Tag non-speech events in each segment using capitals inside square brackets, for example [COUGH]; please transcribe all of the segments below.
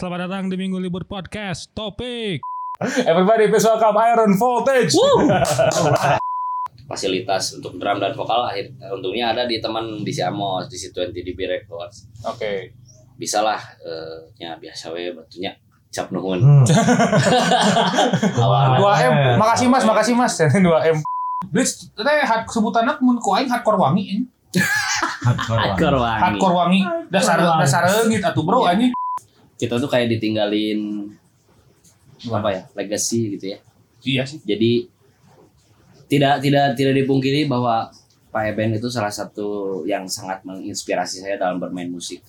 selamat datang di Minggu Libur Podcast. Topik. Everybody please welcome Iron Voltage. [LAUGHS] fasilitas untuk drum dan vokal akhir untungnya ada di teman di Siamos di C20 DB Records Oke. bisa lah eh, nya biasa we batunya cap nuhun Hmm. [LAUGHS] Awalnya. 2M. Makasih Mas, makasih Mas. [LAUGHS] 2M. Blitz, teh had sebutanna mun ku aing hardcore wangi ini. Hardcore wangi. Hardcore wangi. Dasar dasar leungit atuh bro anjing. Kita tuh kayak ditinggalin apa ya legacy gitu ya Iya sih. jadi tidak tidak tidak dipungkiri bahwa Pak Eben itu salah satu yang sangat menginspirasi saya dalam bermain musik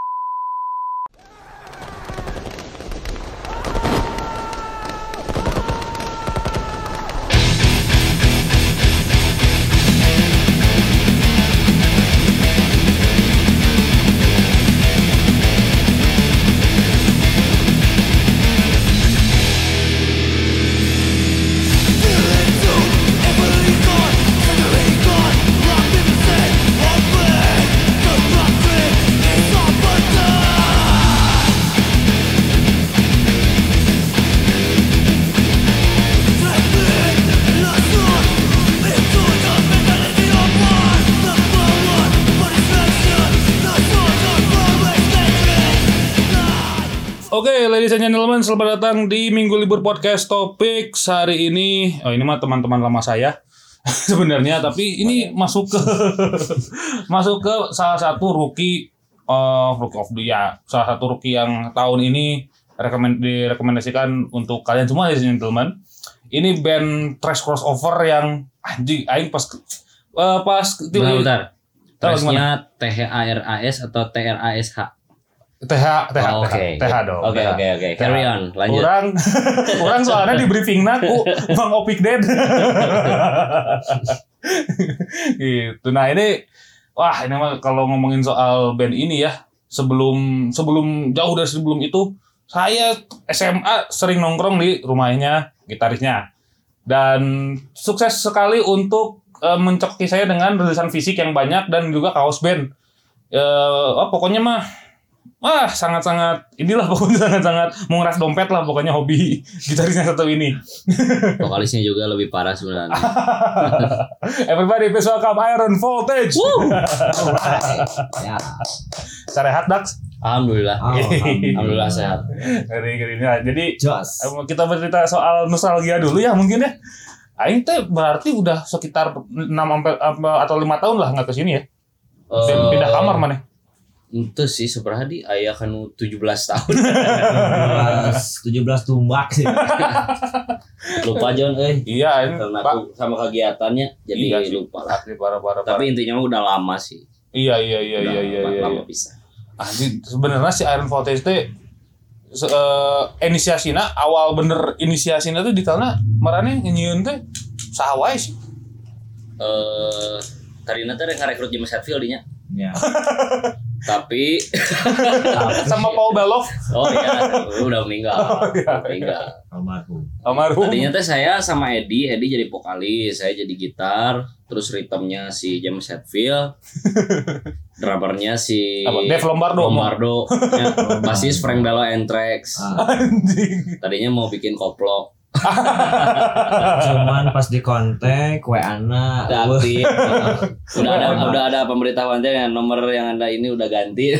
Oke, ladies and gentlemen, selamat datang di Minggu Libur Podcast Topik. Hari ini. Oh, ini mah teman-teman lama saya. [LAUGHS] Sebenarnya, tapi ini masuk ke [LAUGHS] masuk ke salah satu rookie uh, rookie of the ya, salah satu rookie yang tahun ini rekomend direkomendasikan untuk kalian semua ladies and gentlemen. Ini band trash crossover yang anjing aing pas eh, pas bentar bentar. Tahu Trashnya T H A R A S atau T R A S H TH TH Oh, TH, dong. Oke oke oke carry on lanjut Kurang, [LAUGHS] kurang soalnya di briefing ku Bang Opik Dead. [LAUGHS] gitu. Nah ini, wah ini mah kalau ngomongin soal band ini ya, sebelum sebelum jauh dari sebelum itu, saya SMA sering nongkrong di rumahnya gitarisnya dan sukses sekali untuk eh, mencoki saya dengan rilisan fisik yang banyak dan juga kaos band. Eh, oh, pokoknya mah Wah, sangat-sangat inilah [LAUGHS] pokoknya sangat-sangat menguras dompet lah pokoknya hobi [LAUGHS] gitarisnya satu ini. [LAUGHS] vokalisnya juga lebih parah sebenarnya Everybody please welcome Iron Voltage. Ya. Serehat Dax. alhamdulillah Alhamdulillah. alhamdulillah sehat. Nah, Jadi Jos. eh, kita bercerita soal nostalgia dulu ya mungkin ya. Aing teh berarti udah sekitar 6 sampai apa- atau 5 tahun lah nggak ke sini ya. Eh, Pindah kamar mana? Itu sih seberapa di ayah kan 17 tahun 17 17 tumbak sih. [LAUGHS] lupa John eh Iya, ini karena Pak. aku sama kegiatannya jadi Iya sih. lupa lah Asli parah-parah. parah. tapi intinya udah lama sih Iya iya iya Udah iya iya. lama, iya. lama pisah Anjing, sebenarnya si Iron Voltage teh se- eh, inisiasina awal bener inisiasina tuh di tanah marane nyieun teh sawai sih. eh tadi nanti ada rekrut James Hetfield dinya Ya. [LAUGHS] tapi [LAUGHS] Sama Paul Belov oh iya udah meninggal [LAUGHS] iya. meninggal Almarhum. almarhum. tadinya teh saya sama Eddie Eddie jadi vokalis saya jadi gitar terus ritmenya si James Hetfield [LAUGHS] drummernya si Apa? Dave Lombardo. Lombardo ya, basis Frank Bello Anthrax Ah, Anjing. tadinya mau bikin koplok cuman pas di kontak kue anak. udah aktif udah ada udah ada pemberitahuan yang nomor yang anda ini udah ganti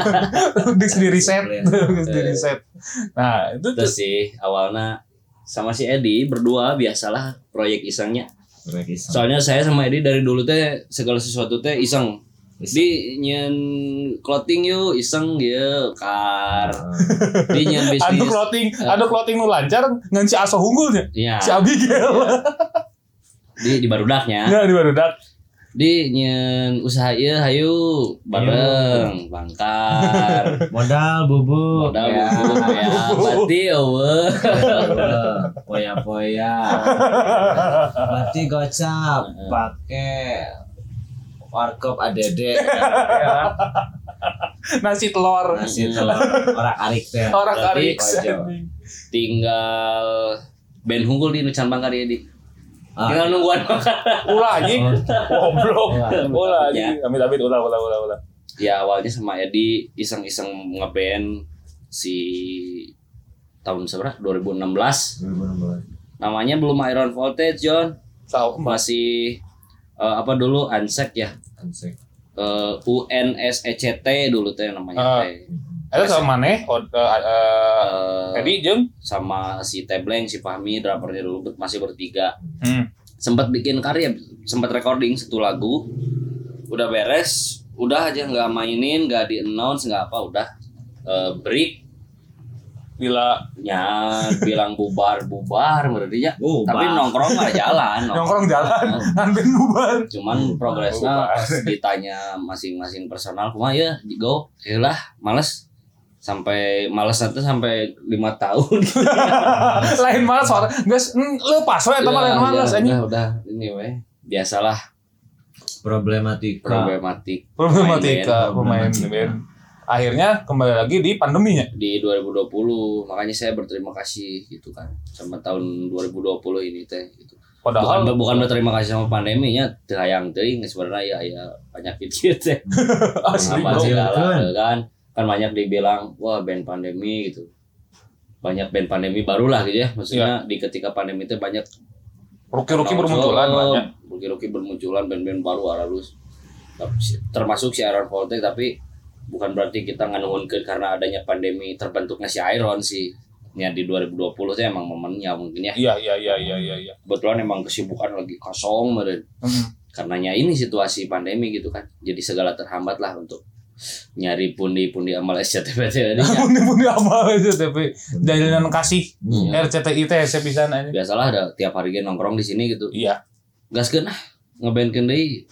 [LAUGHS] Dik di reset. Dik di reset. Nah, itu tuh terus sih awalnya sama si Eddie berdua biasalah proyek isengnya soalnya saya sama Eddie dari dulu teh segala sesuatu teh iseng di nyen clothing yuk iseng ya kar. Di nyen [LAUGHS] adu bisnis. clothing, adu clothing nu lancar ngan si Aso hunggulnya. ya? Si Abigail. di di barudaknya. Ya di barudak. di nyen usaha ieu hayu bareng bangkar. [LAUGHS] Modal bubuk. modal ya. buku ya. [LAUGHS] Berarti eueuh Poya poya. Berarti gocap pakai warkop ADD [LAUGHS] ya. Nasi telur. nasi telur orang arik teh. Orang Arik. Tinggal band hunggul di Nucan Bangkar ya di Ah. tinggal nungguan [LAUGHS] Ulah anjing. Oh. Goblok. Ulah. Ulah anjing. Amit amit ulah ulah ulah ulah. ya awalnya sama Edi iseng-iseng ngeband si tahun seberapa 2016 2016. namanya belum Iron Voltage John Tahu masih eh, apa dulu Ansek ya Ansek. eh, UNSECT dulu teh Ah. namanya teh Itu sama maneh, oh, eh, eh, Eh, Teddy jeung sama si Tebleng si Fahmi drummernya dulu masih bertiga. Hmm. sempat bikin karya sempat recording satu lagu. Udah beres udah aja nggak mainin nggak di announce nggak apa udah. Eh, break Bila nya bilang bubar bubar berarti ya Bubar. tapi nongkrong nggak jalan nongkrong. Jalan, ben bubar. cuman progresnya pas [LAUGHS] ditanya masing-masing personal kumaha ya go. Ya lah males. Sampai males nanti sampai lima tahun. [LAUGHS] Lain malas soalnya guys lu pas we eta mah lain malas Ya, anjing. udah, udah. Ini weh biasalah. Problematika. problematik problematika pemain Problematika. band akhirnya kembali lagi di pandeminya. Di 2020 makanya saya berterima kasih gitu kan sama tahun 2020 ini teh gitu. padahal bukan bukan berterima kasih sama pandeminya hayang teuing sebenarnya ya ya penyakit gitu teh. [LAUGHS] Asli kan. Kan banyak dibilang wah band pandemi gitu. Banyak band pandemi baru lah gitu ya. Maksudnya di ketika pandemi itu banyak ruki-ruki bermunculan banyak. ruki-ruki bermunculan band-band baru Tapi- termasuk si Iron Voltage tapi bukan berarti kita nganuhunkeun karena adanya pandemi terbentuknya si Iron sih. Ya di 2020 itu emang momennya mungkin ya. Iya iya iya iya iya iya. Kebetulan emang kesibukan lagi kosong meren Hmm. karenanya ini situasi pandemi gitu kan. Jadi segala terhambat lah untuk nyari pundi-pundi amal SCTP [LAUGHS] tadi. Pundi pundi apa aja tapi jalinan kasih Iya. RCTI teh saya bisa nanya biasalah ada tiap hari ge nongkrong di sini gitu. Iya. Gaskeun ah ngebandkeun deui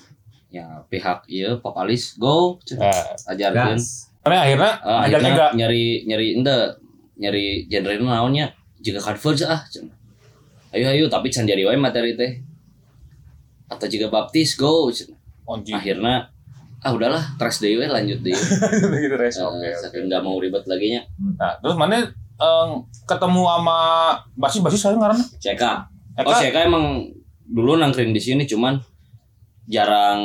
ya pihak ieu vokalis go nah, Gas. karena akhirnya ajak akhirnya juga. nyari nyari ente nyari genre naonnya jika converge ah ayo ayo tapi can jadi wae materi teh. Atau jika baptis go akhirnya ah udahlah trash we lanjut deui [LAUGHS] gitu res Eh, oke oke. saking nggak mau ribet lagi nya. Nah terus mana eh, ketemu sama basis basis saya ngaranna CK Eka oh CK emang dulu nangkring di sini cuman jarang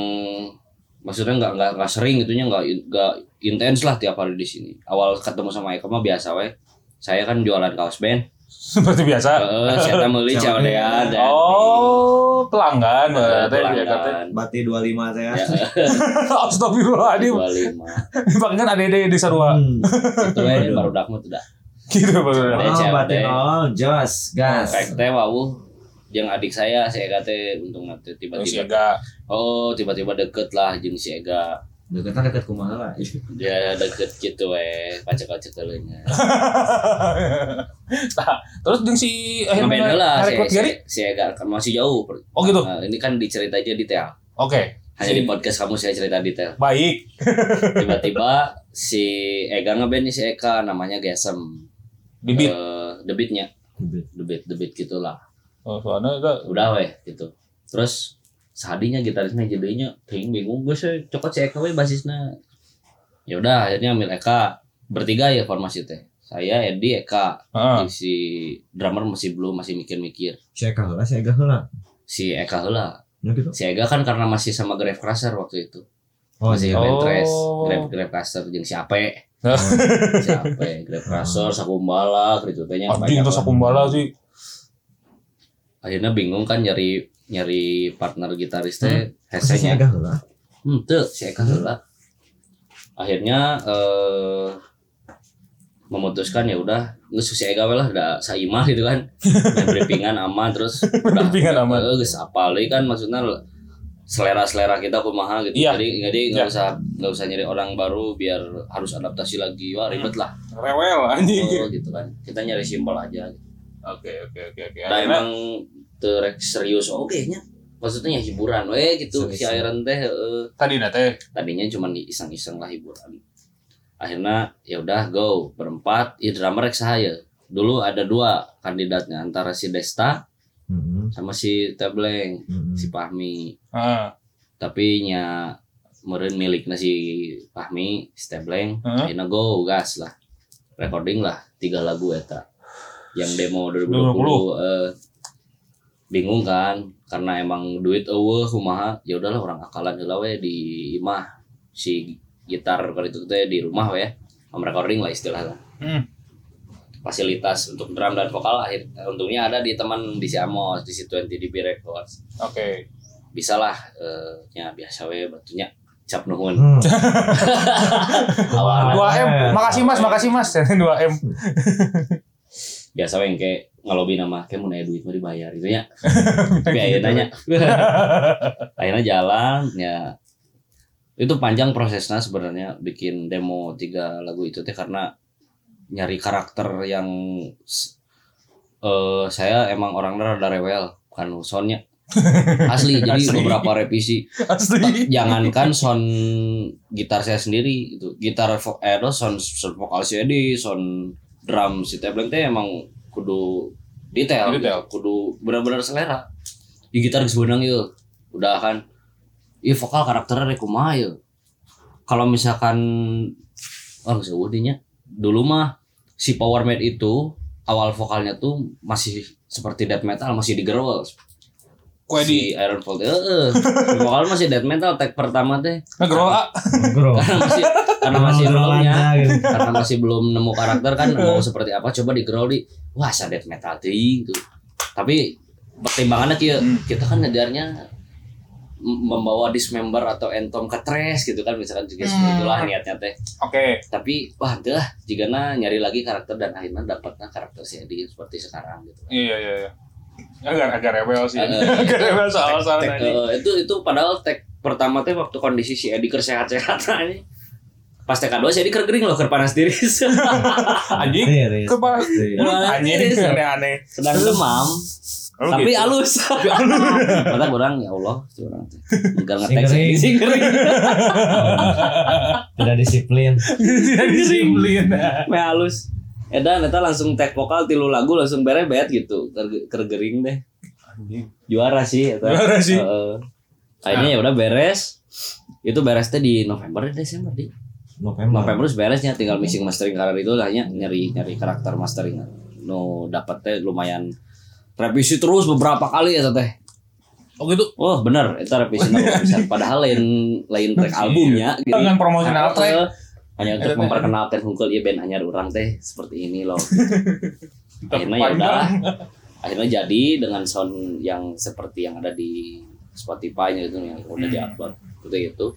maksudnya nggak nggak nggak sering itunya nggak nggak intens lah tiap hari di sini. Awal ketemu sama Eka mah biasa we saya kan jualan kaos band. Seperti biasa? Heeh, saya cawean dan oh pelanggan Eh, berarti pelanggan. Bati 25 teh. Ya, [LAUGHS] Astagfirullahaladzim. 25. Bahkan ada ide di sarua. Hmm. Itu we baru dak mah teu da. gitu baru Ada Oh, cewek Bati nol, jos, gas. Efek teh jeung adik saya si Ega teh untung nanti si tiba-tiba Ega. Oh tiba-tiba deket lah jeung si Ega. Deketan deket kumaha lah. [LAUGHS] dia deket gitu we. Pacek-pacek teuleungnya nah, [LAUGHS] terus jeung si Ngeband lah si, si, si Ega kan masih jauh. Oh gitu? Nah, ini kan dicerita aja detail. Oke. Hanya di podcast kamu saya cerita detail. Baik. [LAUGHS] Tiba-tiba si Ega ngeband si Eka namanya Gesem. Bibit Eh, The Beat-nya The Beat The Beat gitulah oh, soalnya Ega udah weh gitu terus sadinya gitarisnya jadinya ting bingung gue sih cokot si Eka weh basisnya ya udah akhirnya ambil Eka bertiga ya formasi teh saya Edi Eka Heeh. si drummer masih belum masih mikir-mikir Saya kalah, saya kalah. si Eka heula Ya gitu. si Ega kan karena masih sama Grave Crusher waktu itu Oh, masih iya. Trash Oh. Grave Grave Crusher jeung si Ape Oh. [LAUGHS] si Ape Grave Crusher Sakumbala gitu tehnya anjing banyak terus lah. aku bala sih akhirnya bingung kan nyari nyari partner gitaris teh Saya hesenya. Hmm, tuh, si Eka heula. Akhirnya eh memutuskan ya udah geus si Ega we lah da saimah gitu kan. Main [LAUGHS] briefingan aman terus [LAUGHS] udah Briefingan aman. eh, geus apal deui kan maksudnya selera-selera kita kumaha gitu. Iya. Jadi jadi nggak Iya. usah nggak usah nyari orang baru biar harus adaptasi lagi. Wah, ribet lah. rewel anjing Oh, gitu kan. Kita nyari simpel aja. Oke oke oke oke Nah, emang terek serius oke nya. Maksudnya ya hiburan we gitu si Serius. Iron teh heeh. tadi nate tadinya cuma iseng-iseng lah hiburan akhirnya ya udah go berempat ya drummer rek saya dulu ada dua kandidatnya antara si Desta Hmm, sama si Tebleng hmm. si Pahmi Heeh. tapi nya meren miliknya si Pahmi si Tebleng Heeh. akhirnya go gas lah recording lah tiga lagu eta yang demo 2020 eh, bingung kan karena emang duit eueuh kumaha ya udahlah orang akalan heula we di imah si gitar itu teh di rumah we home recording lah istilahnya Hmm. fasilitas untuk drum dan vokal akhir untungnya ada di teman di si Amos di si 20 DB Records Oke. bisa lah eh, nya biasa we batunya cap nuhun Hmm. [LAUGHS] [LAUGHS] Awalnya. 2 M. Makasih Mas, makasih Mas. [LAUGHS] 2 M. biasa we kayak ngalobi nama kayak mau nanya duit mau dibayar gitu ya. [LAUGHS] Tapi akhirnya nanya. [LAUGHS] Akhirnya jalan ya. Itu panjang prosesnya sebenarnya bikin demo tiga lagu itu teh karena nyari karakter yang eh saya emang orangnya rada rewel kan soundnya. [LAUGHS] Asli jadi Asli. beberapa revisi. Asli. jangankan sound gitar saya sendiri itu gitar eh no, sound, sound vokal si Edi sound drum si Tebleng teh emang kudu detail, Detail. gitu. kudu benar-benar selera. Di gitar geus beunang yeuh udah kan. Iya vokal karakternya rek kumaha yeuh kalau misalkan oh sebudinya dulu mah si Power Made itu awal vokalnya tuh masih seperti death metal masih di gerwel Kue di si Iron Fold heeh [LAUGHS] vokal masih death metal tag pertama teh ngegrow ah. Bro. karena masih karena masih belumnya gitu. karena masih belum nemu karakter kan mau seperti apa coba di grow di wah sa death metal ting gitu tapi pertimbangannya kia Hmm. kita kan ngejarnya membawa dismember atau entom ke trash gitu kan misalkan juga seperti Hmm. itulah niatnya teh Oke. tapi wah dah jika nyari lagi karakter dan akhirnya dapatnya karakter si Eddie seperti sekarang gitu Iya iya iya. Agak agak rebel sih. Agak [LAUGHS] rebel soal soal Tag- tadi. eh, itu itu padahal tag pertama teh waktu kondisi si Eddie keur sehat-sehat [LAUGHS] ini pas tag kedua si Eddie keur gering loh keur panas diri [LAUGHS] Anjing. Tiris. Kepala Tiris. anjing aneh-aneh. sedang demam Oh, tapi gitu. halus mata orang ya Allah si orang teh enggak ngetek sih gering Tidak disiplin. Tidak disiplin. me halus Edan, eta langsung tag vokal tilu lagu langsung berebet gitu ker, ker gering deh Anjing. juara sih eta. Juara sih. Heeh. akhirnya ya udah beres itu beresnya di November Desember di November. November terus beresnya tinggal mixing mastering karir itu hanya nyari nyari karakter mastering no dapat teh lumayan revisi terus beberapa kali ya teh Oh gitu. oh bener itu revisi bisa padahal lain lain track albumnya gitu Dengan promotional track. Hanya untuk Eta teh. memperkenalkan Hungkul ya band hanya orang teh seperti ini loh [LAUGHS] akhirnya ya udah akhirnya jadi dengan sound yang seperti yang ada di Spotify itu yang udah Hmm. diupload gitu gitu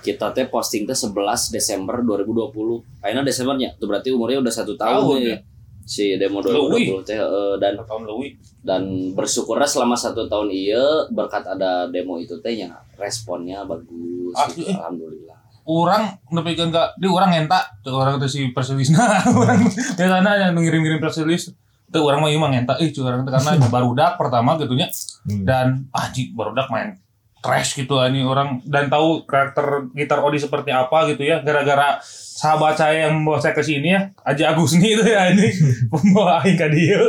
kita teh posting teh 11 Desember 2020 akhirnya Desembernya itu berarti umurnya udah satu tahun, Tahun, ya. ya. si demo Leuwih. 2020 teh eh, dan Tahun lebih. dan bersyukurnya selama satu tahun iya berkat ada demo itu teh yang responnya bagus Asli, gitu, eh. alhamdulillah orang nepikeun ka di orang ngenta tuh orang teh si perselisna. [LAUGHS] Orang di sana yang ngirim-ngirim perselis tuh orang mah mah ngenta. Ih cuy orang karena barudak pertama gitu nya. Hmm. dan anjing barudak main trash gitu ini orang. Dan tahu karakter gitar Odi seperti apa gitu ya. Gara-gara sahabat saya yang membawa saya ke sini ya Aji Agusni itu ya ini. [LAUGHS] Membawa aing ka dia.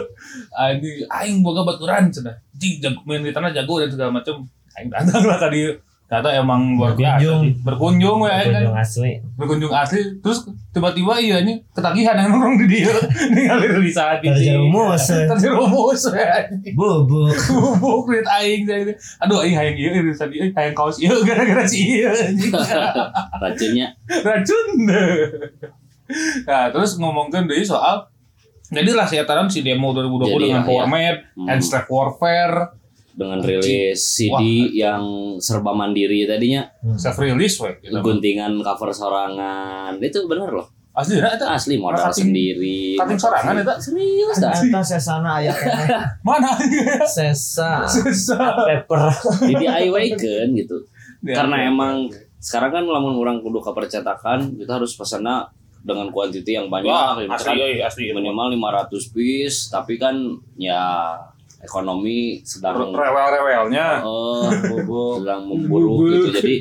Aing aing boga baturan cenah. Jing jago main di tanah jago dan segala macam aing datang lah ka dia ternyata emang luar biasa Berkunjung. sih. berkunjung ya aing kan asli. berkunjung asli terus tiba-tiba iya nya ketagihan yang nongkrong di dia [LAUGHS] ningali di saat di Terjerumus. terjerumus ya. Bubuk. bubuk duit aing teh. aduh aing hayang ieu ieu tadi aing hayang kaos ieu gara-gara si ieu [LAUGHS] racunnya racun [LAUGHS] nah terus ngomongkan deui soal jadi lah si demo 2020 Jadi, dengan ya, Power ya. Mad, Hmm. and Strike Warfare, dengan rilis CD yang serba mandiri tadinya self release we. Gitu. guntingan cover sorangan itu bener loh Asli nah, eta asli modal Cutting- sendiri cutting sorangan eta. serius dah Eta sesana aya. [LAUGHS] Mana? Sesa. Susah. Paper. di DIY kan gitu Ya, karena ya. emang sekarang kan lamun orang kudu ke percetakan kita harus pesannya dengan kuantiti yang banyak Wah, asli euy, asli. minimal 500 piece tapi kan ya ekonomi sedang Rewel-rewelnya. eh [LAUGHS] sedang memburuk gitu jadi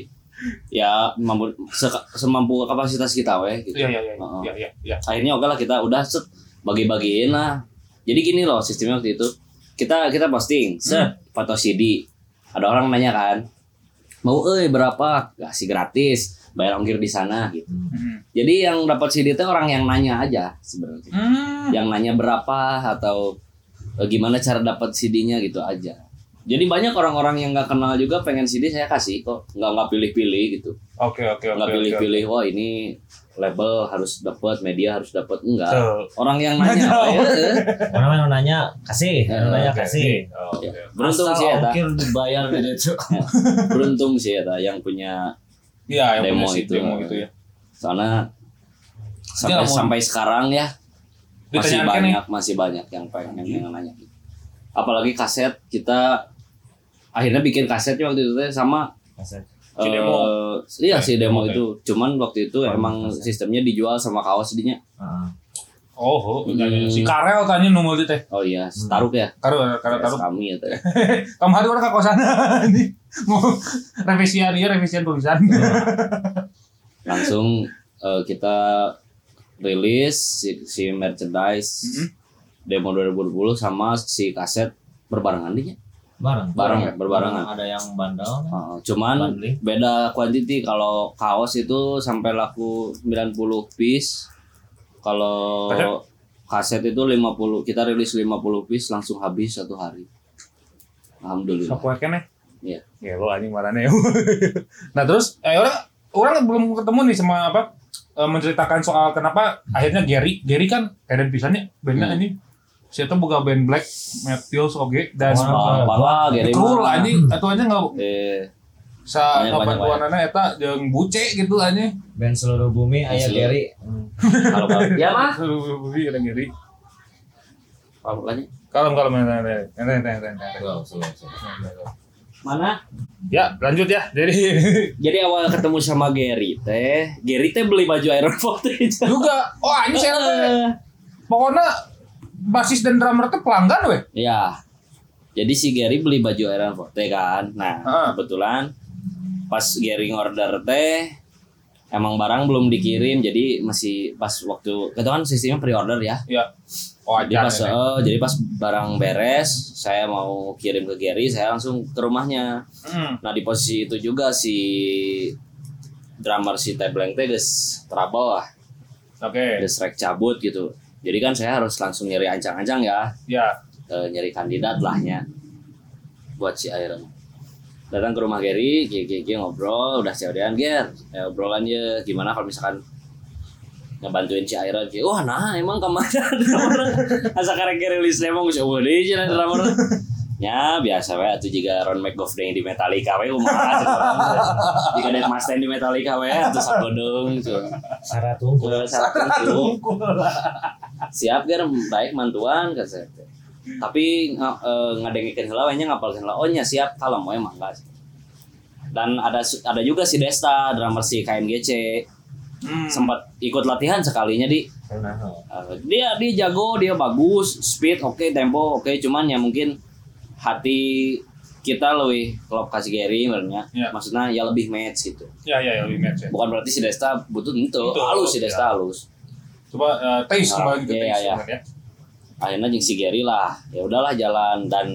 ya mampu seka- semampu kapasitas kita weh gitu Iya iya iya. Heeh. Iya iya iya. akhirnya oke lah kita udah set bagi-bagiin lah jadi gini loh sistemnya waktu itu kita kita posting set foto CD ada orang nanya kan mau eh berapa kasih gratis bayar ongkir di sana gitu Hmm. jadi yang dapat CD itu orang yang nanya aja sebenarnya Hmm. yang nanya berapa atau gimana cara dapat CD-nya gitu aja Jadi banyak orang-orang yang nggak kenal juga pengen CD saya kasih kok, nggak nggak pilih-pilih gitu, Oke oke oke. nggak oke. pilih-pilih. Wah ini label harus dapat, media harus dapat, enggak. Tuh. Orang yang nanya apa ya? eh, Orang yang nanya kasih, Eh, yang nanya Oke. kasih. Oh, Oke. Beruntung Asal sih ya, dibayar gitu. [LAUGHS] beruntung sih ya yang punya Iya, yang Demo punya itu. demo itu ya. soalnya sampai sampai sekarang ya masih nih. banyak masih banyak yang pengen yang nanya gitu. Apalagi kaset kita akhirnya bikin kasetnya waktu itu sama Kasih. Si demo. eh, iya si demo Oke. itu. Cuman waktu itu emang sistemnya dijual sama kaos dinya. Heeh. Oh, oh, Hmm. iya, iya. si Karel tanya numul teh. Oh iya, Staruk ya. Karel Karel Kaos taruh. kami ya teh. [LAUGHS] Kemarin orang ke kosan [LAUGHS] ini mau revisian iya revisian tulisan. Langsung eh, kita rilis si, si merchandise Mhm. demo 2020 sama si kaset berbarengan dinya. Bareng. Bareng ya, berbarengan. Ada yang bandel, Uh, cuman bundling. beda quantity kalau kaos itu sampai laku 90 piece kalau kaset itu 50 kita rilis 50 piece langsung habis satu hari alhamdulillah Sapu kene. Iya. Ya lo anjing marane. [LAUGHS] nah, terus eh orang orang belum ketemu nih sama apa eh, menceritakan soal kenapa akhirnya Gary Gary kan keren pisannya bandnya Hmm. ini siapa buka band Black Meteors oke dan Wah. Apa lah Gary Cool anjing atau aja nggak eh sa warnanya eta jeung buce gitu anjing. Band seluruh bumi aya Seluruh. Gary. kalau kalau ya mah Iya [LAUGHS] ada Gary. kalau lagi Kalem kalem ente ente ente ente. ente. Mana Ya, lanjut ya. Jadi [LAUGHS] jadi awal ketemu sama Gary teh Gary teh beli baju Iron Footage juga oh anjing saya teh pokoknya basis dan drummer teh pelanggan weh. Ya. Jadi si Gary beli baju Iron Forte kan. Nah, Ah. kebetulan pas Gary ngorder teh emang barang belum dikirim jadi masih pas waktu itu kan sistemnya pre-order ya. Ya. Oh, Jadi pas eh, jadi pas barang beres, saya mau kirim ke Gary, saya langsung ke rumahnya. Hmm. Nah, di posisi itu juga si drummer si Tebleng teh geus trouble lah, Oke. rek cabut gitu. Jadi kan saya harus langsung nyari ancang-ancang ya. Ya. eh, nyari kandidat lahnya buat si Iron datang ke rumah Gary, Gigi, ngobrol, udah siadean Ger, ya obrolan ya gimana kalau misalkan ngebantuin si Iron, Gigi, wah nah emang ke mana [LAUGHS] asa karek rilis demo gue coba deh cina drummer, ya biasa we. Atuh jika Ron McGovney di Metallica we. Kumaha cenah. jika Dave Mustaine di Metallica we. Atuh sagodong tuh Syarat unggul. syarat tentu siap ger. Baik mantuan kan saya. Tapi nga- eh, ngadengikeun heula we. Nya ngapalkeun heula oh nya siap. Kalem we mangga dan ada ada juga si Desta drummer si KNGC Hmm. sempat ikut latihan sekalinya di Nah, eh, dia dia jago dia bagus speed oke tempo oke cuman ya mungkin hati kita lebih klub kasih Gary sebenarnya Ya. maksudnya ya lebih match gitu Ya ya ya lebih match ya. bukan berarti si Desta butuh itu Itu, halus si ya. Desta halus Coba eh, taste Ah, kembali ke taste iya. kan ya. akhirnya jeung si Gary lah ya udahlah jalan dan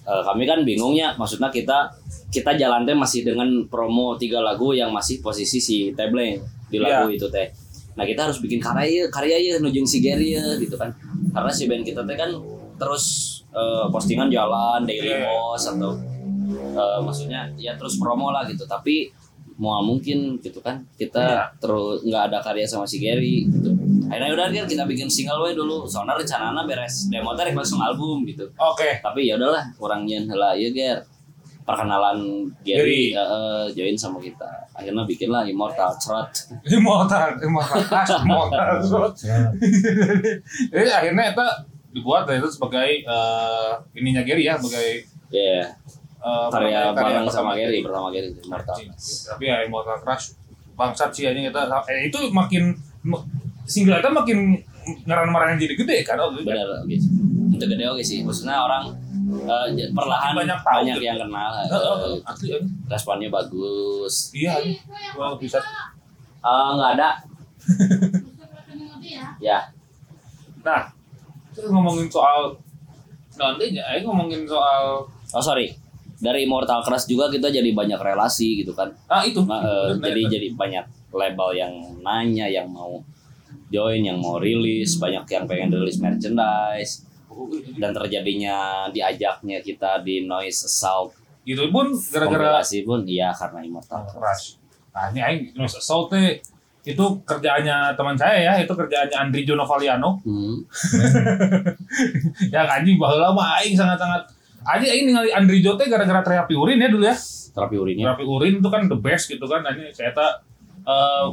eh, kami kan bingungnya maksudnya kita kita jalan teh masih dengan promo tiga lagu yang masih posisi si Tebleng di lagu itu teh. Nah kita harus bikin karya karya ya nujung si Gary ya gitu kan. Karena si band kita teh kan terus eh, postingan jalan daily Iya. post atau eh, maksudnya ya terus promo lah gitu. Tapi mau mungkin gitu kan kita Iya. terus nggak ada karya sama si Gary gitu. Akhirnya udah kan kita bikin single we dulu. Soalnya rencananya beres demo teh rek langsung album gitu. Oke. tapi ya udahlah kurang nyen heula ieu ger perkenalan Gary. Gary. eh, eh, join sama kita. Akhirnya bikinlah Immortal Threat. [LAUGHS] Immortal, immortal, Crash, [LAUGHS] immortal. Jadi akhirnya itu dibuat itu sebagai eh, ininya Gary ya, sebagai ya eh, karya bareng sama Gary pertama Gary Immortal Anjing. Tapi ya Immortal Crash bangsat sih anjing kita. Eh, itu makin single itu makin ngaran-ngaran jadi gede kan oh, benar oke. Itu gede oke sih. Maksudnya orang eh, perlahan Banyak banyak, gitu. yang kenal asli anjing. responnya bagus Iya. Gua bisa Eh, nggak ada [LAUGHS] ya Nah, terus ngomongin soal nanti ya, eh, ngomongin soal oh sorry dari Immortal Crush juga kita jadi banyak relasi gitu kan ah itu. Nah, eh, Bener, jadi bener. jadi banyak label yang nanya yang mau join yang mau rilis banyak yang pengen rilis merchandise dan terjadinya diajaknya kita di noise assault Itu pun gara-gara kompilasi pun iya karena immortal Rush. Nah ini aing Noise Assault itu kerjaannya teman saya ya, itu kerjaannya Andri Jono Valiano. hmm. [LAUGHS] ya anjing baheula mah aing sangat-sangat anjing aing ningali Andri Jo teh gara-gara terapi urin ya dulu ya. terapi urinnya Terapi urin itu kan the best gitu kan. Anjing saya tak eh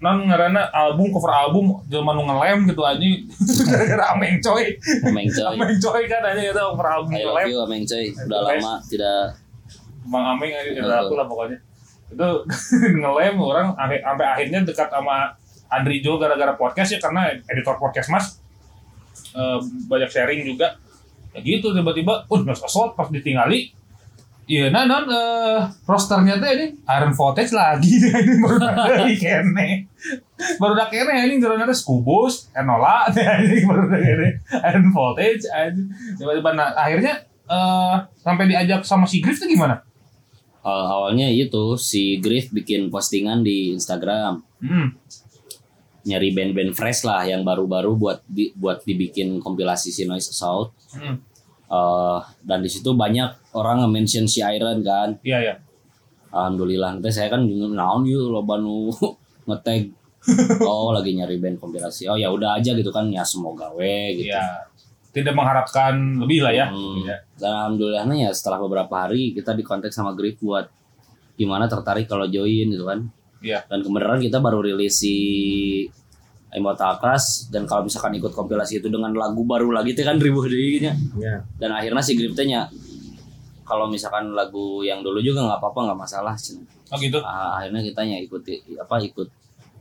non ngarana album cover album nu ngelem gitu anjing [LAUGHS] gara-gara ameng coy. Ameng coy Ameng coy kan anjing itu cover album I love ngelem. you Ameng coy udah lama tidak Bang Ameng ada aku lah pokoknya. Itu [LAUGHS] ngelem orang sampai akhirnya dekat sama Andri Jo gara-gara podcast ya karena editor podcast Mas eh, banyak sharing juga. Ya gitu tiba-tiba, uh Mas Assault pas ditinggali Iya, nah, non, eh, rosternya tuh ini Iron Voltage lagi [LAUGHS] ini baru dari kene, baru udah kene ini ternyata Skubus, Enola, [LAUGHS] ini baru udah kene Iron Voltage, anjing. tiba-tiba nah, akhirnya eh sampai diajak sama si Griff tuh gimana? Awal- awalnya itu si Griff bikin postingan di Instagram Hmm. nyari band-band fresh lah yang baru-baru buat di- buat dibikin kompilasi si Noise Assault Hmm. Eh, dan di situ banyak orang nge-mention si Iron kan Iya ya. Alhamdulillah nanti saya kan naon yuk loba nu [LAUGHS] ngetag [LAUGHS] oh lagi nyari band kompilasi oh ya udah aja gitu kan ya semoga we gitu Iya. Tidak mengharapkan lebih lah ya. Hmm. Iya. dan alhamdulillahnya ya setelah beberapa hari kita dikontak sama Griff buat gimana tertarik kalau join gitu kan Iya. dan kebenaran kita baru rilis si Immortal Crash dan kalau misalkan ikut kompilasi itu dengan lagu baru lagi itu kan ribuh dirinya Ya. dan akhirnya si Griff teh nya kalau misalkan lagu yang dulu juga nggak apa-apa nggak masalah. Oh gitu. Ah, akhirnya kita nya ikut apa ikut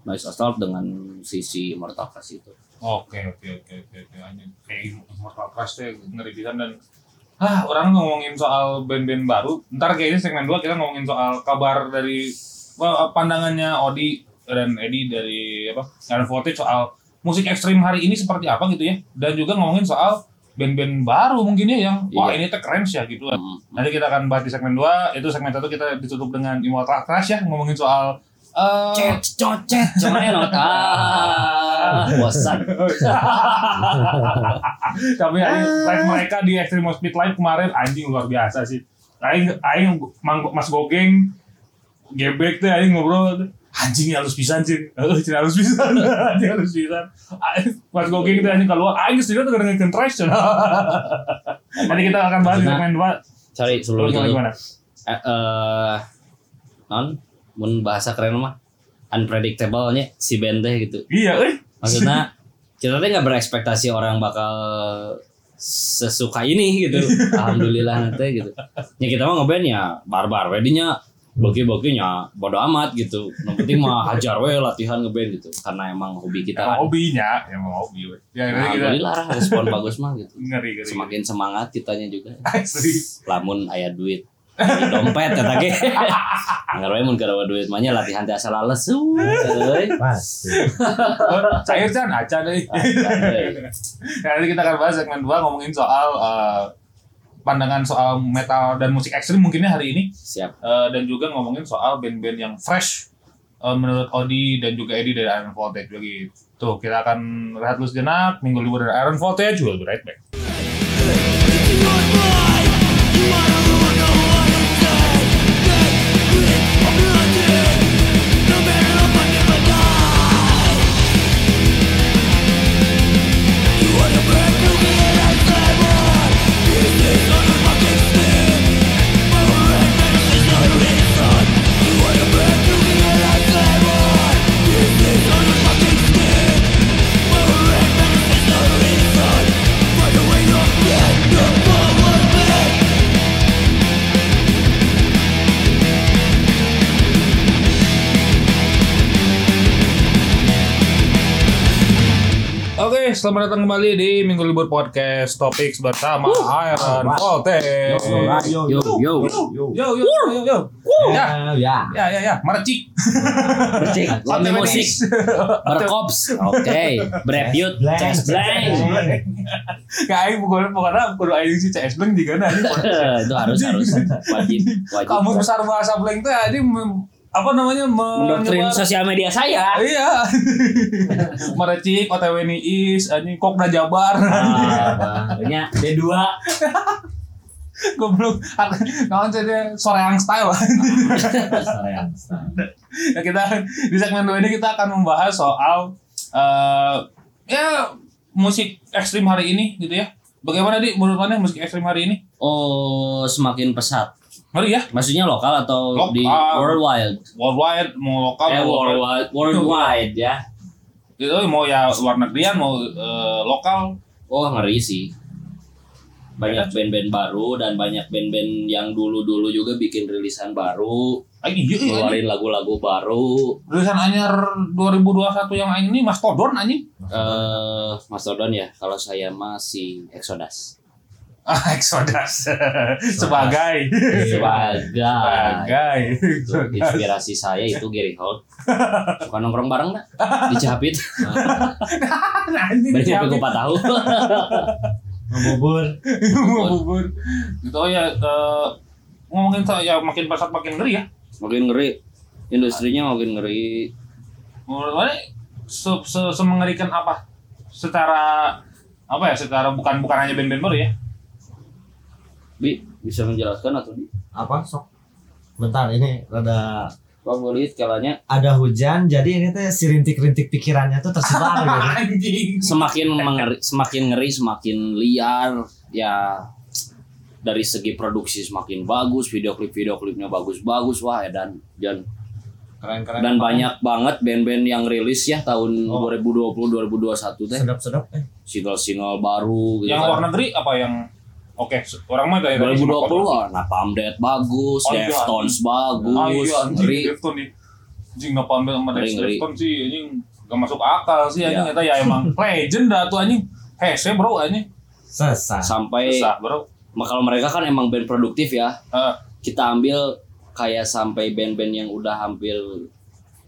Noise Assault dengan sisi Immortal Crash itu Oke oke oke oke oke. Kayak Mortal Crash teh ngeri pisan dan ah orang ngomongin soal band-band baru. Ntar kayaknya segmen 2 kita ngomongin soal kabar dari well, pandangannya Odi dan Edi dari apa? Iron Voltage soal musik ekstrim hari ini seperti apa gitu ya. Dan juga ngomongin soal band-band baru mungkin ya yang wah Iya. ini teh keren sih ya gitu. Hmm. Nanti kita akan bahas di segmen 2 Itu segmen 1 kita ditutup dengan Immortal Crash ya Ngomongin soal eh Cet, cocet, cuma enot. Ah, [LAUGHS] bosan. [LAUGHS] Tapi anjing, live mereka di Extreme Speed Live kemarin Anjing luar biasa sih Aing, Aing Mas Gogeng Gebek tuh Aing ngobrol tuh, Anjing halus pisan sih Heeh, cina halus pisan [LAUGHS] Anjing halus pisan Aing, Mas Gogeng tuh anjing keluar Aing sendiri tuh kadang-kadang trash [LAUGHS] Nanti kita akan bahas di segmen 2 Sorry, sebelum itu. gimana? Eh, eh, non, mun bahasa keren mah unpredictable nya si band teh gitu. Iya eh Maksudnya [LAUGHS] kita teh nggak berekspektasi orang bakal sesuka ini gitu. Alhamdulillah nanti gitu. Ya kita mah ngeband ya barbar wedinya boki-bokinya bodo amat gitu. Yang penting mah hajar we latihan ngeband gitu. Karena emang hobi kita Emang kan. hobinya Emang hobi weh. Ya Nah, kita alhamdulillah lah, respon bagus mah gitu. Ngeri ngeri Semakin semangat kitanya juga. Asli Lamun aya duit di dompet eta ge. Anggar we mun kada duit mah nya latihan teh asal ales. euy. Pasti. Oh, cair can acan euy. Nah, nanti kita akan bahas segmen 2 ngomongin soal eh, pandangan soal metal dan musik ekstrim mungkinnya hari ini Siap. Eh, dan juga ngomongin soal band-band yang fresh eh, menurut Odi dan juga Edi dari Iron Voltage begitu. Tuh, kita akan rehat dulu sejenak, minggu libur dari Iron Voltage, we'll be right back. Selamat datang kembali di Minggu Libur Podcast Topics bersama Iron Voltage. Yo yo. Yo, yo, yo, yo, yo. Ya, Ya. ya, ya, ya, mercik. Cek, lami musik. Berkops. Oke. Berepyut. Blank. Chest blank. Kayak bukan bukan kudu aing si CS Blank juga [LAUGHS] nah. Itu harus harus wajib wajib. Kamus besar bahasa blank teh anjing apa namanya Mendoktrin menyebar sosial media saya. iya [LAUGHS] merecik OTW niis anjing kok udah jabar Ah, Banyak D2. [LAUGHS] goblok kawan jadi soreang style [LAUGHS] Sarean. ya kita di segmen dua ini kita akan membahas soal eh ya musik ekstrim hari ini gitu ya bagaimana di menurut mana musik ekstrim hari ini Oh, semakin pesat. Mari ya Maksudnya lokal atau Lokal. di worldwide? worldwide mau lokal Eh, mau worldwide, worldwide ya. itu mau ya luar negerian mau eh, lokal Oh, ngeri sih. Banyak band-band baru dan banyak band-band yang dulu-dulu juga bikin rilisan baru, Ayo, iya, iya, keluarin lagu-lagu baru. Tulisan anyar 2021 yang ini Mastodon anjing. Eh, Mastodon ya, kalau saya masih Exodus. [LAUGHS] Ah, Exodus. Sebagai Sebagai sebagai Itu inspirasi saya itu Gary Holt. Suka nongkrong bareng nggak? Di Cihapit. Nah, Berarti aku 4 tahun. Ngebubur. mau bubur. Gitu oh ya eh, ngomongin soal ya makin pesat makin ngeri ya. Makin ngeri. Industrinya makin ngeri. Menurut mana se, se, semengerikan apa? Secara apa ya? Secara bukan bukan hanya band-band baru ya. Bi, bisa menjelaskan atau di? Apa sok? Bentar ini rada Favorit kalanya ada hujan jadi ini teh si rintik-rintik pikirannya tuh tersebar gitu. [LAUGHS] Anjing. semakin mengeri, semakin ngeri, semakin liar. Ya dari segi produksi semakin bagus, video klip video klipnya bagus-bagus wah ya dan dan Keren-keren. dan banyak banget band-band yang rilis ya tahun Oh. 2020 2021 teh sedap-sedap eh. single-single baru gitu Yang kan. luar negeri apa yang Oke, orang mah kayak 2020 ah, Napalm Death bagus, Oh, iya, Deftones bagus, Ah iya anjing ngeri. Defton nih. Anjing nggak paham sama Ngeri, ngeri. Defton sih anjing gak masuk akal sih anjing Iya. eta ya emang [LAUGHS] legend dah tuh anjing. Hese bro anjing. Sesah. sampai Susah bro. Kalau mereka kan emang band produktif ya. Heeh. Kita ambil kayak sampai band-band yang udah hampir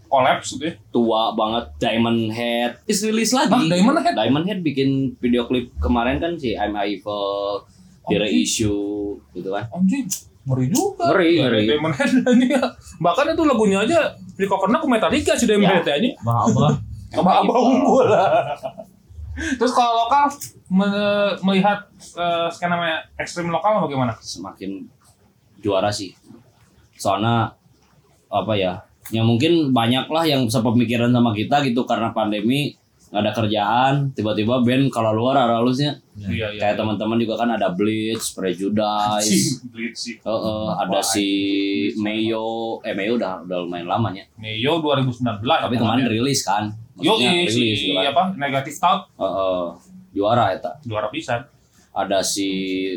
Collapse gitu ya. tua banget Diamond Head is rilis lagi. Hah, Diamond Head? Diamond Head bikin video klip kemarin kan si I'm Evil, Oh, Issue gitu kan. Anjing ngeri juga. Ngeri, [LAUGHS] Ya, ngeri. Diamond Head anjing. Bahkan itu lagunya aja di covernya ke Metallica si Diamond Ya. Head anjing. Bah-bah. Abah-abah unggul lah. [LAUGHS] Terus kalau lokal me- melihat eh, skena ekstrim lokal bagaimana? Semakin juara sih. Soalnya apa ya? Ya mungkin banyak lah yang sepemikiran sama kita gitu karena pandemi nggak ada kerjaan tiba-tiba band kalau luar halusnya Iya iya. kayak teman-teman juga kan ada Blitz, Prejudice, Blitz sih. Heeh, ada Wah, si Mayo, eh Mayo udah udah lumayan lamanya. Neo 2019 Tapi kemarin rilis kan. Yo si rilis gitu kan. apa negatif thought Heeh, juara eta. juara pisan. Ada si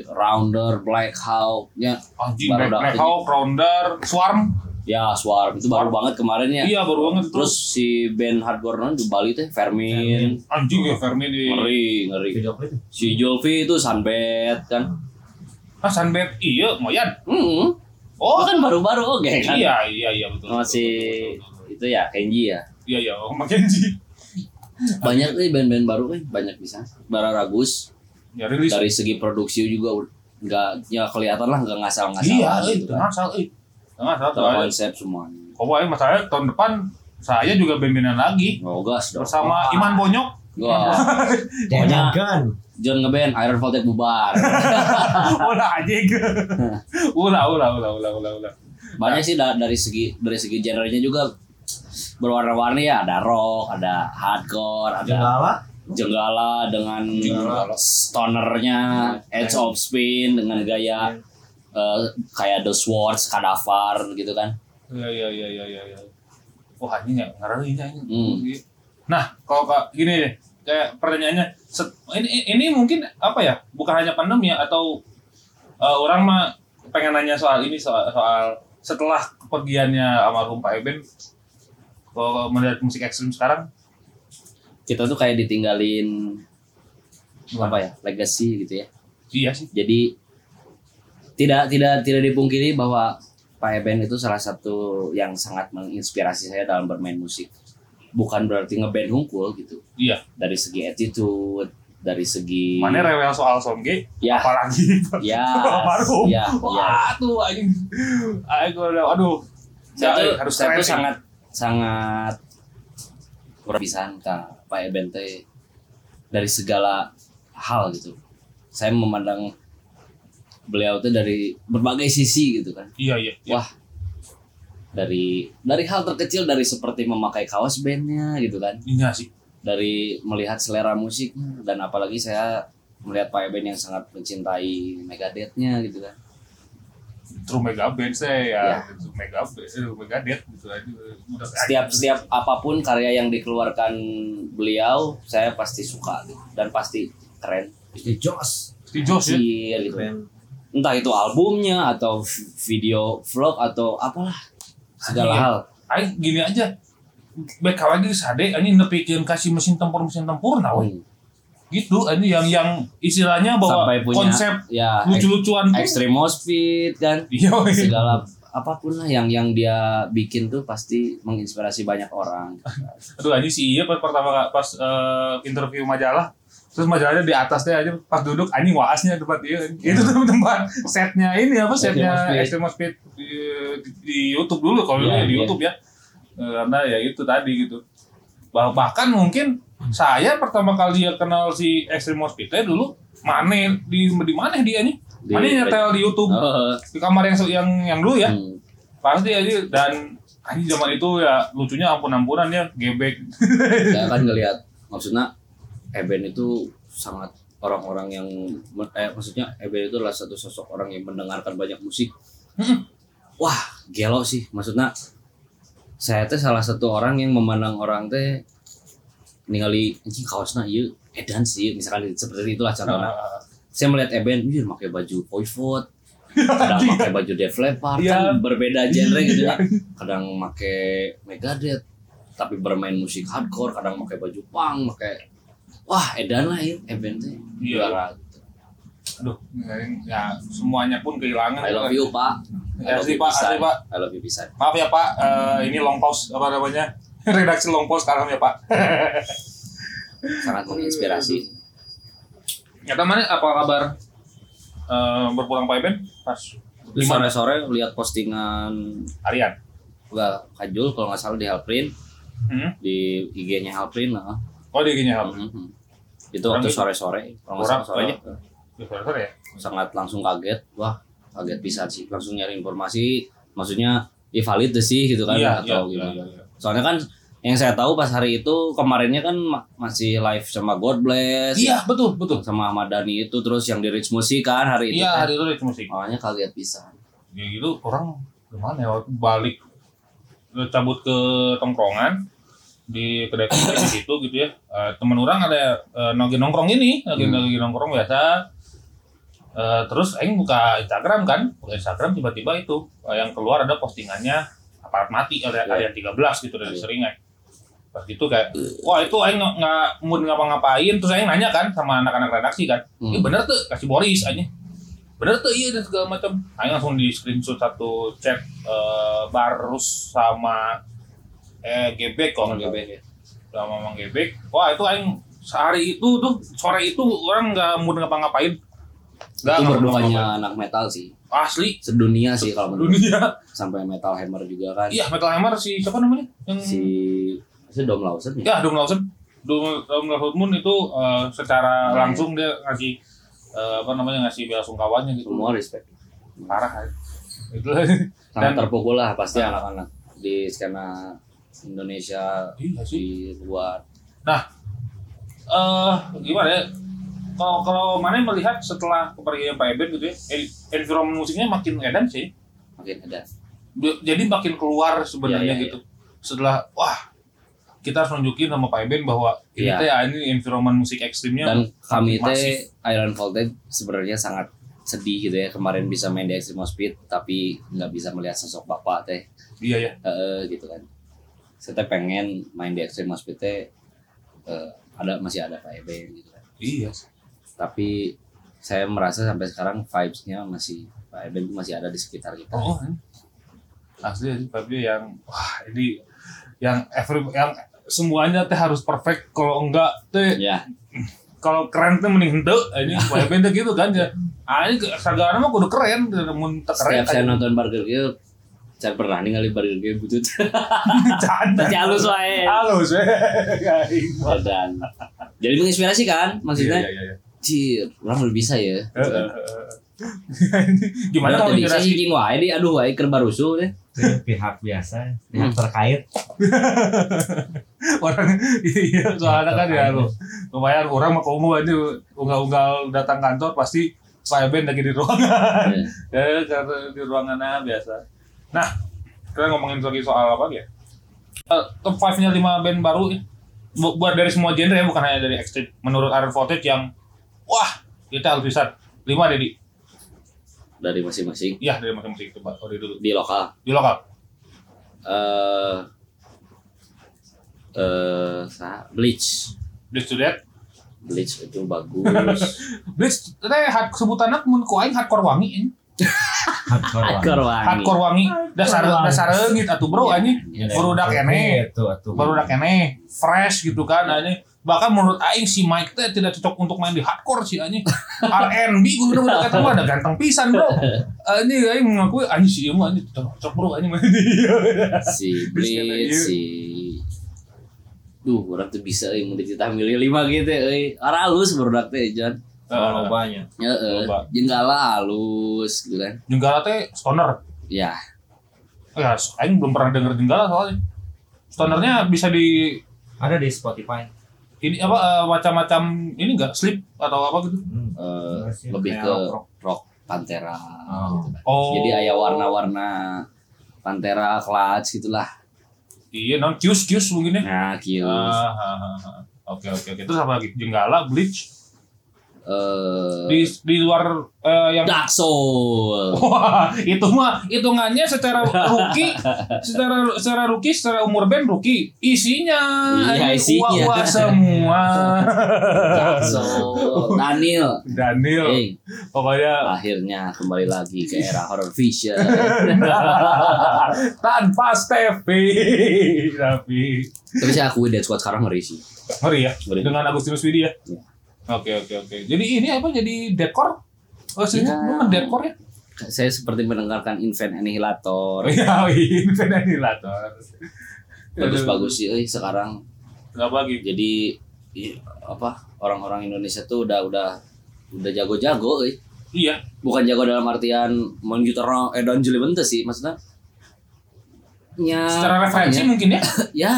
Rounder, Black Hawk, ya, Anjing Black, Black. Hawk, Rounder, Swarm. Ya Swarm itu baru banget kemarin ya. Iya baru banget Terus terus si band hardcore non di Bali teh Fermin, anjing ya Fermi di ngeri ngeri. Video klip. Si Julfi itu Sunbed kan. ah Sunbed iya Moyan. Hmm. Oh kan baru-baru oke kan. iya iya iya betul. Masih betul, betul, betul. itu ya Kenji ya. Iya iya oh, Mackenzie. Banyak nih band-band baru kan banyak bisa. Bara Ragus Ya rilis. dari segi produksi juga nggak ya kelihatan lah nggak ngasal-ngasal Iya gitu itu kan. ngasal eh. Ngasal tuh. Tahu konsep semuanya. Kok wae masalahnya tahun depan saya juga band-bandan lagi Oh gas dong. bersama Iman Bonyok. Wah, [LAUGHS] kan. John ngeband Iron Voltage bubar. [LAUGHS] ulah anjing. [LAUGHS] ulah ulah ulah ulah ulah ulah. Banyak sih da- dari segi dari segi genrenya juga berwarna-warni ya. Ada rock, ada hardcore, ada Jenggala. jenggala dengan stonernya, Edge of Spin dengan gaya eh, kayak The Swords, Kadavar gitu kan. Iya iya iya iya iya. iya. Wah anjing ya ngeri anjing. Hmm. Nah, kalau kak gini deh, kayak pertanyaannya, set- ini ini mungkin apa ya? Bukan hanya pandemi ya atau eh, orang mah pengen nanya soal ini soal, soal setelah kepergiannya almarhum Pak Eben, kalau melihat musik ekstrim sekarang, Kita tuh kayak ditinggalin apa ya legacy gitu ya. iya sih. Jadi tidak tidak tidak dipungkiri bahwa Pak Eben itu salah satu yang sangat menginspirasi saya dalam bermain musik. Bukan berarti ngeband hungkul gitu. Iya. Dari segi attitude, dari segi Mana rewel soal Somge, ya apalagi ya [LAUGHS] almarhum. ya ya Wah tuh anjing. Aduh, aduh. saya Ya, tuh, harus saya tuh sangat sangat berpisahan ke Pak Eben teh dari segala hal gitu. Saya memandang beliau tuh dari berbagai sisi gitu kan. Iya iya. iya. Wah, dari dari hal terkecil dari seperti memakai kaos bandnya gitu kan, Iya sih. dari melihat selera musiknya dan apalagi saya melihat Pak Eben yang sangat mencintai Megadeth-nya gitu kan. True Mega Band saya ya, Iya. itu Mega Band, eh, Megadeth gitu aja. Udah setiap setiap apa pun karya yang dikeluarkan beliau saya pasti suka gitu. dan pasti keren Di Jos. Steve Jobs ya. Iya gitu entah itu albumnya atau video vlog atau apalah segala Iya. hal Aing gini aja. Baik lagi sade ini nepikeun kasih mesin tempur mesin tempur nah. Hmm. Gitu ini yang yang istilahnya bahwa sampai punya konsep ya lucu-lucuan extreme speed kan Iya, segala apa pun lah yang yang dia bikin tuh pasti menginspirasi banyak orang [LAUGHS] Aduh anjing sih iya pas pertama pas eh, interview majalah terus majalahnya di atasnya aja pas duduk anjing waasnya tempat dia itu tuh tempat setnya ini apa setnya Extreme Speed. Di, di, di YouTube dulu kalau ya di iya. YouTube ya. Karena ya itu tadi gitu. Bah bahkan mungkin saya pertama kali ya kenal si Extreme Speed dulu mana di di mana dia nih. Mana nyetel di YouTube. Oh, di kamar yang yang yang dulu ya. Hmm. pasti aja dan anjing zaman itu ya lucunya ampun-ampunan ya gebek. Saya kan ngelihat maksudnya Eben itu sangat orang-orang yang eh maksudnya Eben itu adalah satu sosok orang yang mendengarkan banyak musik. Wah, gelo sih. Maksudnya saya teh salah satu orang yang memandang orang teh ningali anjing kaosna ieu edan sih misalkan seperti itulah contohnya. Saya melihat Eben, [LAUGHS] iya pakai baju Voivod, kadang pakai baju Def Leppard Iya. kan berbeda genre gitu ya. Kadang pakai Megadeth, tapi bermain musik hardcore, kadang pakai baju punk, pakai wah edan lah ya Eben teh. Iya. Aduh, ya semuanya pun kehilangan. I love you Pak. I Ya love sih you Pak, asli Pak. I love you pisan. Maaf ya Pak, eh, ini long pause apa namanya? [LAUGHS] Redaksi long pause sekarang ya Pak. [LAUGHS] Sangat menginspirasi. Nyata mana apa kabar eh, berpulang Pak Eben? Pas Terus sore-sore lihat postingan harian. gua Kajul kalau nggak salah di Halprin Hmm? di IG-nya Halprin lah. Oh dia gini Hap. Mhm. Itu waktu sore-sore, kalau nggak Kurang, salah sore. Di sore ya? sangat langsung kaget wah kaget bisa sih langsung nyari informasi maksudnya ya valid sih gitu kan Iya, atau iya, gimana iya, iya. soalnya kan yang saya tahu pas hari itu kemarinnya kan ma- masih live sama God Bless Iya, betul, betul. sama Ahmad Dhani itu terus yang di Rich Music kan hari itu Iya, kan. hari itu Rich musik. makanya kaget bisa Ya gitu orang gimana ya balik eh, cabut ke tongkrongan di kedai kopi di situ gitu ya. Eh, teman orang ada eh, lagi nongkrong ini, lagi Hmm. nongkrong biasa. Eh, terus aing buka Instagram kan, buka Instagram tiba-tiba itu eh, yang keluar ada postingannya aparat mati ada Iya. ayat 13 gitu dari Iya. seringai. Pas gitu kayak, wah itu aing nggak mood ngapa-ngapain, terus aing nanya kan sama anak-anak redaksi kan, Hmm. "Ih, bener tuh kasih Boris aja. Bener tuh iya dan segala macam. Aing langsung di screenshot satu chat eh, Barus sama eh Gebek kok Orang GBK. sama Mang Gebek. Wah itu aing sehari itu tuh sore itu orang nggak mood ngapa-ngapain. Nggak itu anak metal sih Asli sedunia sih kalau menurut dunia. sampai Metal Hammer juga kan Iya Metal Hammer si siapa namanya? Yang si si Dom Lawson ya Ya, Dom Lawson. Dom, Dom Lawson Moon itu eh, secara Hmm. langsung dia ngasih eh, apa namanya ngasih bela sungkawanya gitu. semua respect Parah kan. Itu sangat Dan- terpukul lah pasti Ah. anak-anak di skena Indonesia iya sih. di luar Eh gimana ya? Kalau kalau mana melihat setelah kepergian Pak Eben gitu ya, en- environment musiknya makin edan sih. makin Di- Jadi makin keluar sebenarnya Iya, iya, gitu. Setelah wah kita harus nunjukin sama Pak Eben bahwa ini Iya. teh ya, ini environment musik ekstrimnya dan kami teh Iron Voltage sebenarnya sangat sedih gitu ya kemarin bisa main di Extreme Speed tapi nggak bisa melihat sosok bapak teh iya ya. Eh, gitu kan saya pengen main di Extreme Speed teh eh, ada masih ada Pak Eben gitu. Kan Iya. tapi saya merasa sampai sekarang vibes-nya masih Pak Eben tuh masih ada di sekitar kita. Oh, ini. asli tapi yang wah ini yang every yang semuanya teh harus perfect. Kalau enggak teh ya kalau keren teh mending henteu. Ini kayak benda gitu kan ya. Ah ini sagana mah kudu keren mun teu keren setiap saya nonton Burger Kill Saya pernah ningali bari ge butut. [LAUGHS] Canda. Tapi halus wae. Halus we. Dan jadi menginspirasi kan Iya maksudnya. iya iya. Cir, orang lebih bisa ya. [LAUGHS] Gimana kalau Tadi saya wae di aduh wae keur barusu deh. pihak biasa pihak terkait [LAUGHS] orang iya soalnya kan ya lu lumayan orang mah kamu aja unggal-unggal datang kantor pasti Pak Eben lagi di ruangan ya karena di ruangannya biasa nah kita ngomongin lagi soal apa ya? Eh, top 5 nya 5 band baru ya. Bu- buat dari semua genre ya bukan hanya dari Extreme. Menurut Iron Voltage yang wah kita harus bisa. 5 Dedi? Dari masing-masing. Iya dari masing-masing. Coba Ori dulu. Di lokal. di lokal. Eh eh sa- Bleach. Bleach to Death. Bleach itu bagus. [LAUGHS] Bleach teh hard sebutannya mun ku aing hardcore wangi ini hardcore wangi. hardcore wangi. Dasar Wangi. dasar leungit atuh bro anjing. Iya, baru udah kene itu atuh baru udah kene fresh gitu kan anjing. Bahkan menurut aing si Mike teh tidak cocok untuk main di hardcore sih anjing. R&B gue udah udah kata ada ganteng pisan bro. Anjing aing mengakui anjing si ieu anjing cocok bro anjing. Main di si Bleach si Duh, orang tuh bisa euy mun dititah milih lima gitu euy. Ara halus barudak teh Jan. kalau banyak Heeh. Loba. Jenggala halus gitu kan. Jenggala teh stoner Ya, ya aing belum pernah denger Jenggala soalnya stonernya bisa di ada di Spotify ini apa eh, macam-macam ini enggak sleep atau apa gitu hmm. eh, Masih lebih ke rock-rock. rock Pantera Oh. gitu kan. oh Jadi aya warna-warna Pantera Clutch gitulah. iya non kius kius mungkin ya Nah, kius. Ah. Oke oke oke. Terus apa lagi? Jenggala, bleach. Eh Di di luar eh, yang Dark Soul. [LAUGHS] Wah, itu mah hitungannya secara rookie, [LAUGHS] secara secara rookie, secara umur band rookie, isinya Iya, ini isinya. uak-uak semua. Dark Soul. Daniel. Daniel, Eh, pokoknya akhirnya kembali lagi ke era horror vision. [LAUGHS] tanpa Steffi, tapi Tapi saya akui Dead Squad sekarang ngeri sih. ngeri ya Ngeri. dengan Agustinus Widi ya. Iya. Oke oke oke. Jadi ini apa? Jadi deadcore? Oh sih, Ya. lu deadcore ya? Saya seperti mendengarkan Invent Annihilator. Iya, [LAUGHS] ini ventilator. Bagus-bagus sih euy sekarang. Apa lagi? Jadi apa orang-orang Indonesia tuh udah udah udah jago-jago euy. Iya, Bukan jago dalam artian gitar eh dan bente sih maksudnya. Ya, secara referensi mungkin ya. [LAUGHS] ya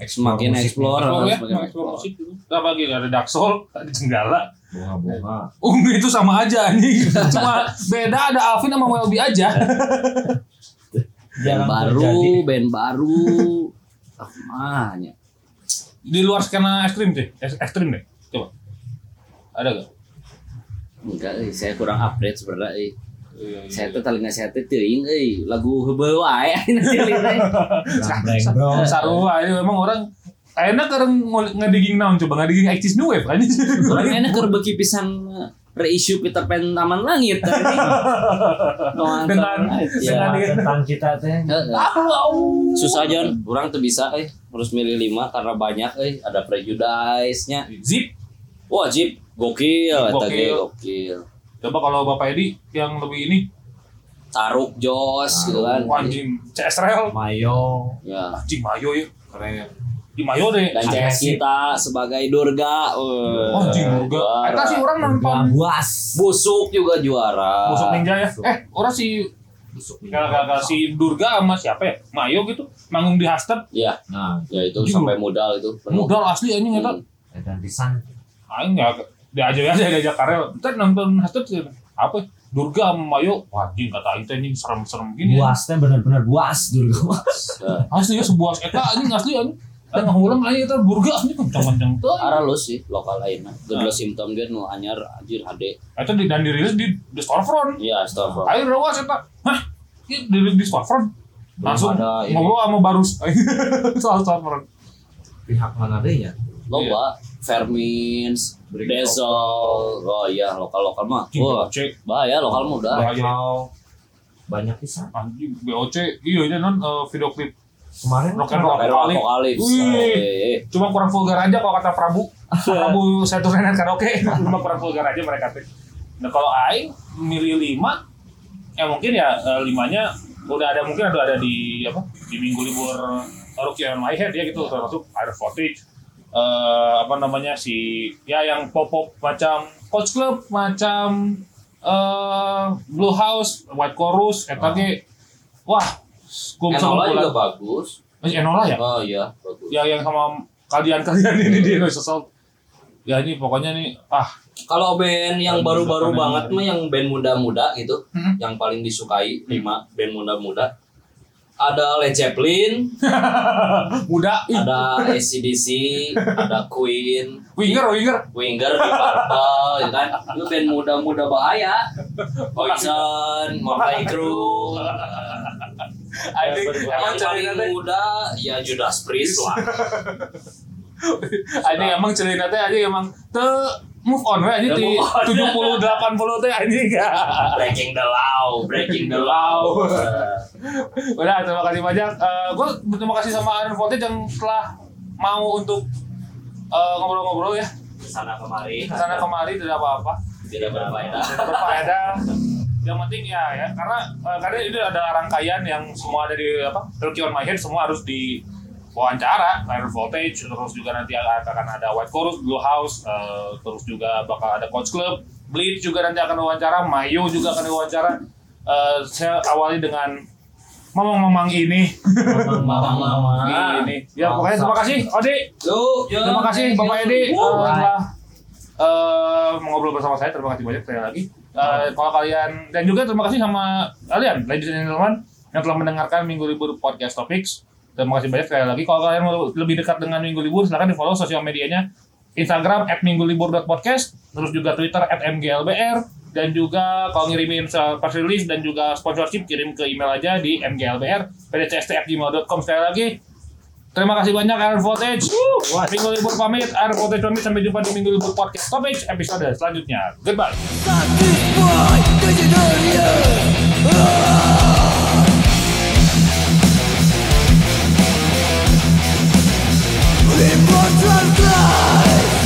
semakin musik explore, Oh ya, semakin explore explore. musik dulu. Apa lagi? Ada Dark Soul, ada Jenggala. bunga-bunga Oh, itu sama aja anjing. [LAUGHS] Cuma beda ada Alvin sama Welby aja. Band baru, terjadi. band baru. Ah, mahnya. Di luar skena ekstrim deh. Ek- Ekstrim deh. Coba. Ada gak? Enggak, saya kurang update sebenarnya. Iya, iya. Saya tuh telinga saya tuh teuing euy, lagu heubeul wae nanti lihat. Gambreng, bro Sarua ini memang orang enak kan ngediging naon coba ngediging eksis new wave kan [LAUGHS] Orang enak keur [LAUGHS] beuki pisan eh, reissue Peter Pan Taman Langit tadi. [LAUGHS] Nonton, Dengan- ya. dengan- tentang kita teh. Susah John, orang tuh bisa eh harus milih lima karena banyak eh ada prejudice-nya. Zip. Wajib gokil eta Gokil. ge gokil. Coba kalau Bapak Edi yang lebih ini Taruk Jos gitu kan. Anjing CSRL Mayo Ya. anjing Mayo ya keren di Mayo deh Dan CS kita sebagai Durga. eh, Oh, anjing Durga. Eta sih orang nonton buas Busuk juga juara. Busuk Ninja ya. Eh, orang si kakak si Durga sama siapa ya? Mayo gitu manggung di Hastad. Ya, nah ya itu Anjing. sampai modal itu. penuh. Modal asli anjing eta. Hmm. dan pisan Aing ya diajak aja diajak karel. Entar nonton sih. Apa? Durga sama Mayo. Wah, anjing kata teh anjing serem-serem gini. ya. buas teh bener-bener buas dulu Ya. [LAUGHS] Asli ya sebuah eta anjing asli anjing. Aing ngulang aing eta Durga anjing kencang-kencang teh. Arah lu sih lokal lainnya. Kedua simptom dia nu anyar anjir HD. Eta di dan dirilis di di storefront. Iya, Storefront. Aing rawas eta. Hah? Ini dirilis di storefront. Langsung ada ini. ngobrol sama Barus. [LAUGHS] Soal storefront. pihak mana deh ya Loba, Vermins, Desol. Oh iya, lokal-lokal mah. Wah, BOC bahaya lokal mah udah. Banyak pisan anjing BOC iya ini non eh, video klip kemarin Rock and roll. Aero Apokalips. Apokalips. Wih. Eh, eh. cuma kurang vulgar aja kalau kata Prabu [LAUGHS] Prabu saya tuh nenek karaoke [LAUGHS] cuma kurang vulgar aja mereka tuh nah kalau Aing milih lima ya mungkin ya limanya udah ada mungkin ada ada di apa di minggu libur Rookie on My Head ya gitu termasuk Iron Footage eh apa namanya si ya yang pop pop macam Coach Club macam eh Blue House White Chorus eta ge wah kum Enola juga bagus. Eh, Enola ya Oh iya, bagus. yang yang sama kalian-kalian ini di Indonesia ya ini pokoknya nih ah Kalau band yang baru-baru banget mah yang band muda-muda gitu, Hmm. yang paling disukai lima band muda-muda. Ada Led Zeppelin, [LAUGHS] muda ada ACDC, ada Queen, winger winger Winger di Purple, ya kan? Itu band muda-muda bahaya. Poison, Motley Crue. [LAUGHS] Anjing, emang paling muda ya Judas Priest lah. [LAUGHS] anjing emang celina teh anjing emang te move on we anjing di move on. 70 80 teh anjing Breaking the law, breaking the law. [LAUGHS] Udah terima kasih banyak. Eh gue berterima kasih sama Iron Voltage yang telah mau untuk eh, ngobrol-ngobrol ya Sana kemari. sana kemari tidak apa-apa. Tidak berfaedah. Tidak berfaedah. Yang penting ya ya karena eh, karena ini ada rangkaian yang semua ada di apa Rookie on My Head semua harus di wawancara Iron Voltage terus juga nanti akan ada White Chorus, Blue House, eh, terus juga bakal ada Coach Club, Bleed juga nanti akan wawancara, Mayo juga akan diwawancara. Eh, saya awali dengan mamang-mamang ini. Mama-mama. ini. Ya pokoknya terima kasih Odi. Yuk, yuk. Terima kasih Bapak Edi eh, telah eh, mengobrol bersama saya. Terima kasih banyak sekali lagi. Eh, kalau kalian dan juga terima kasih sama kalian, ladies and gentlemen, yang telah mendengarkan Minggu Libur Podcast Topics. Terima kasih banyak sekali lagi. Kalau kalian mau lebih dekat dengan Minggu Libur, silahkan di follow sosial medianya. Instagram at minggulibur.podcast, terus juga Twitter at mglbr, dan juga kalau ngirimin press release dan juga sponsorship kirim ke email aja di mglbr pdcst@gmail.com sekali lagi. Terima kasih banyak Iron Voltage. Minggu libur pamit, Iron Voltage pamit sampai jumpa di Minggu libur podcast Topics episode selanjutnya. Goodbye. life.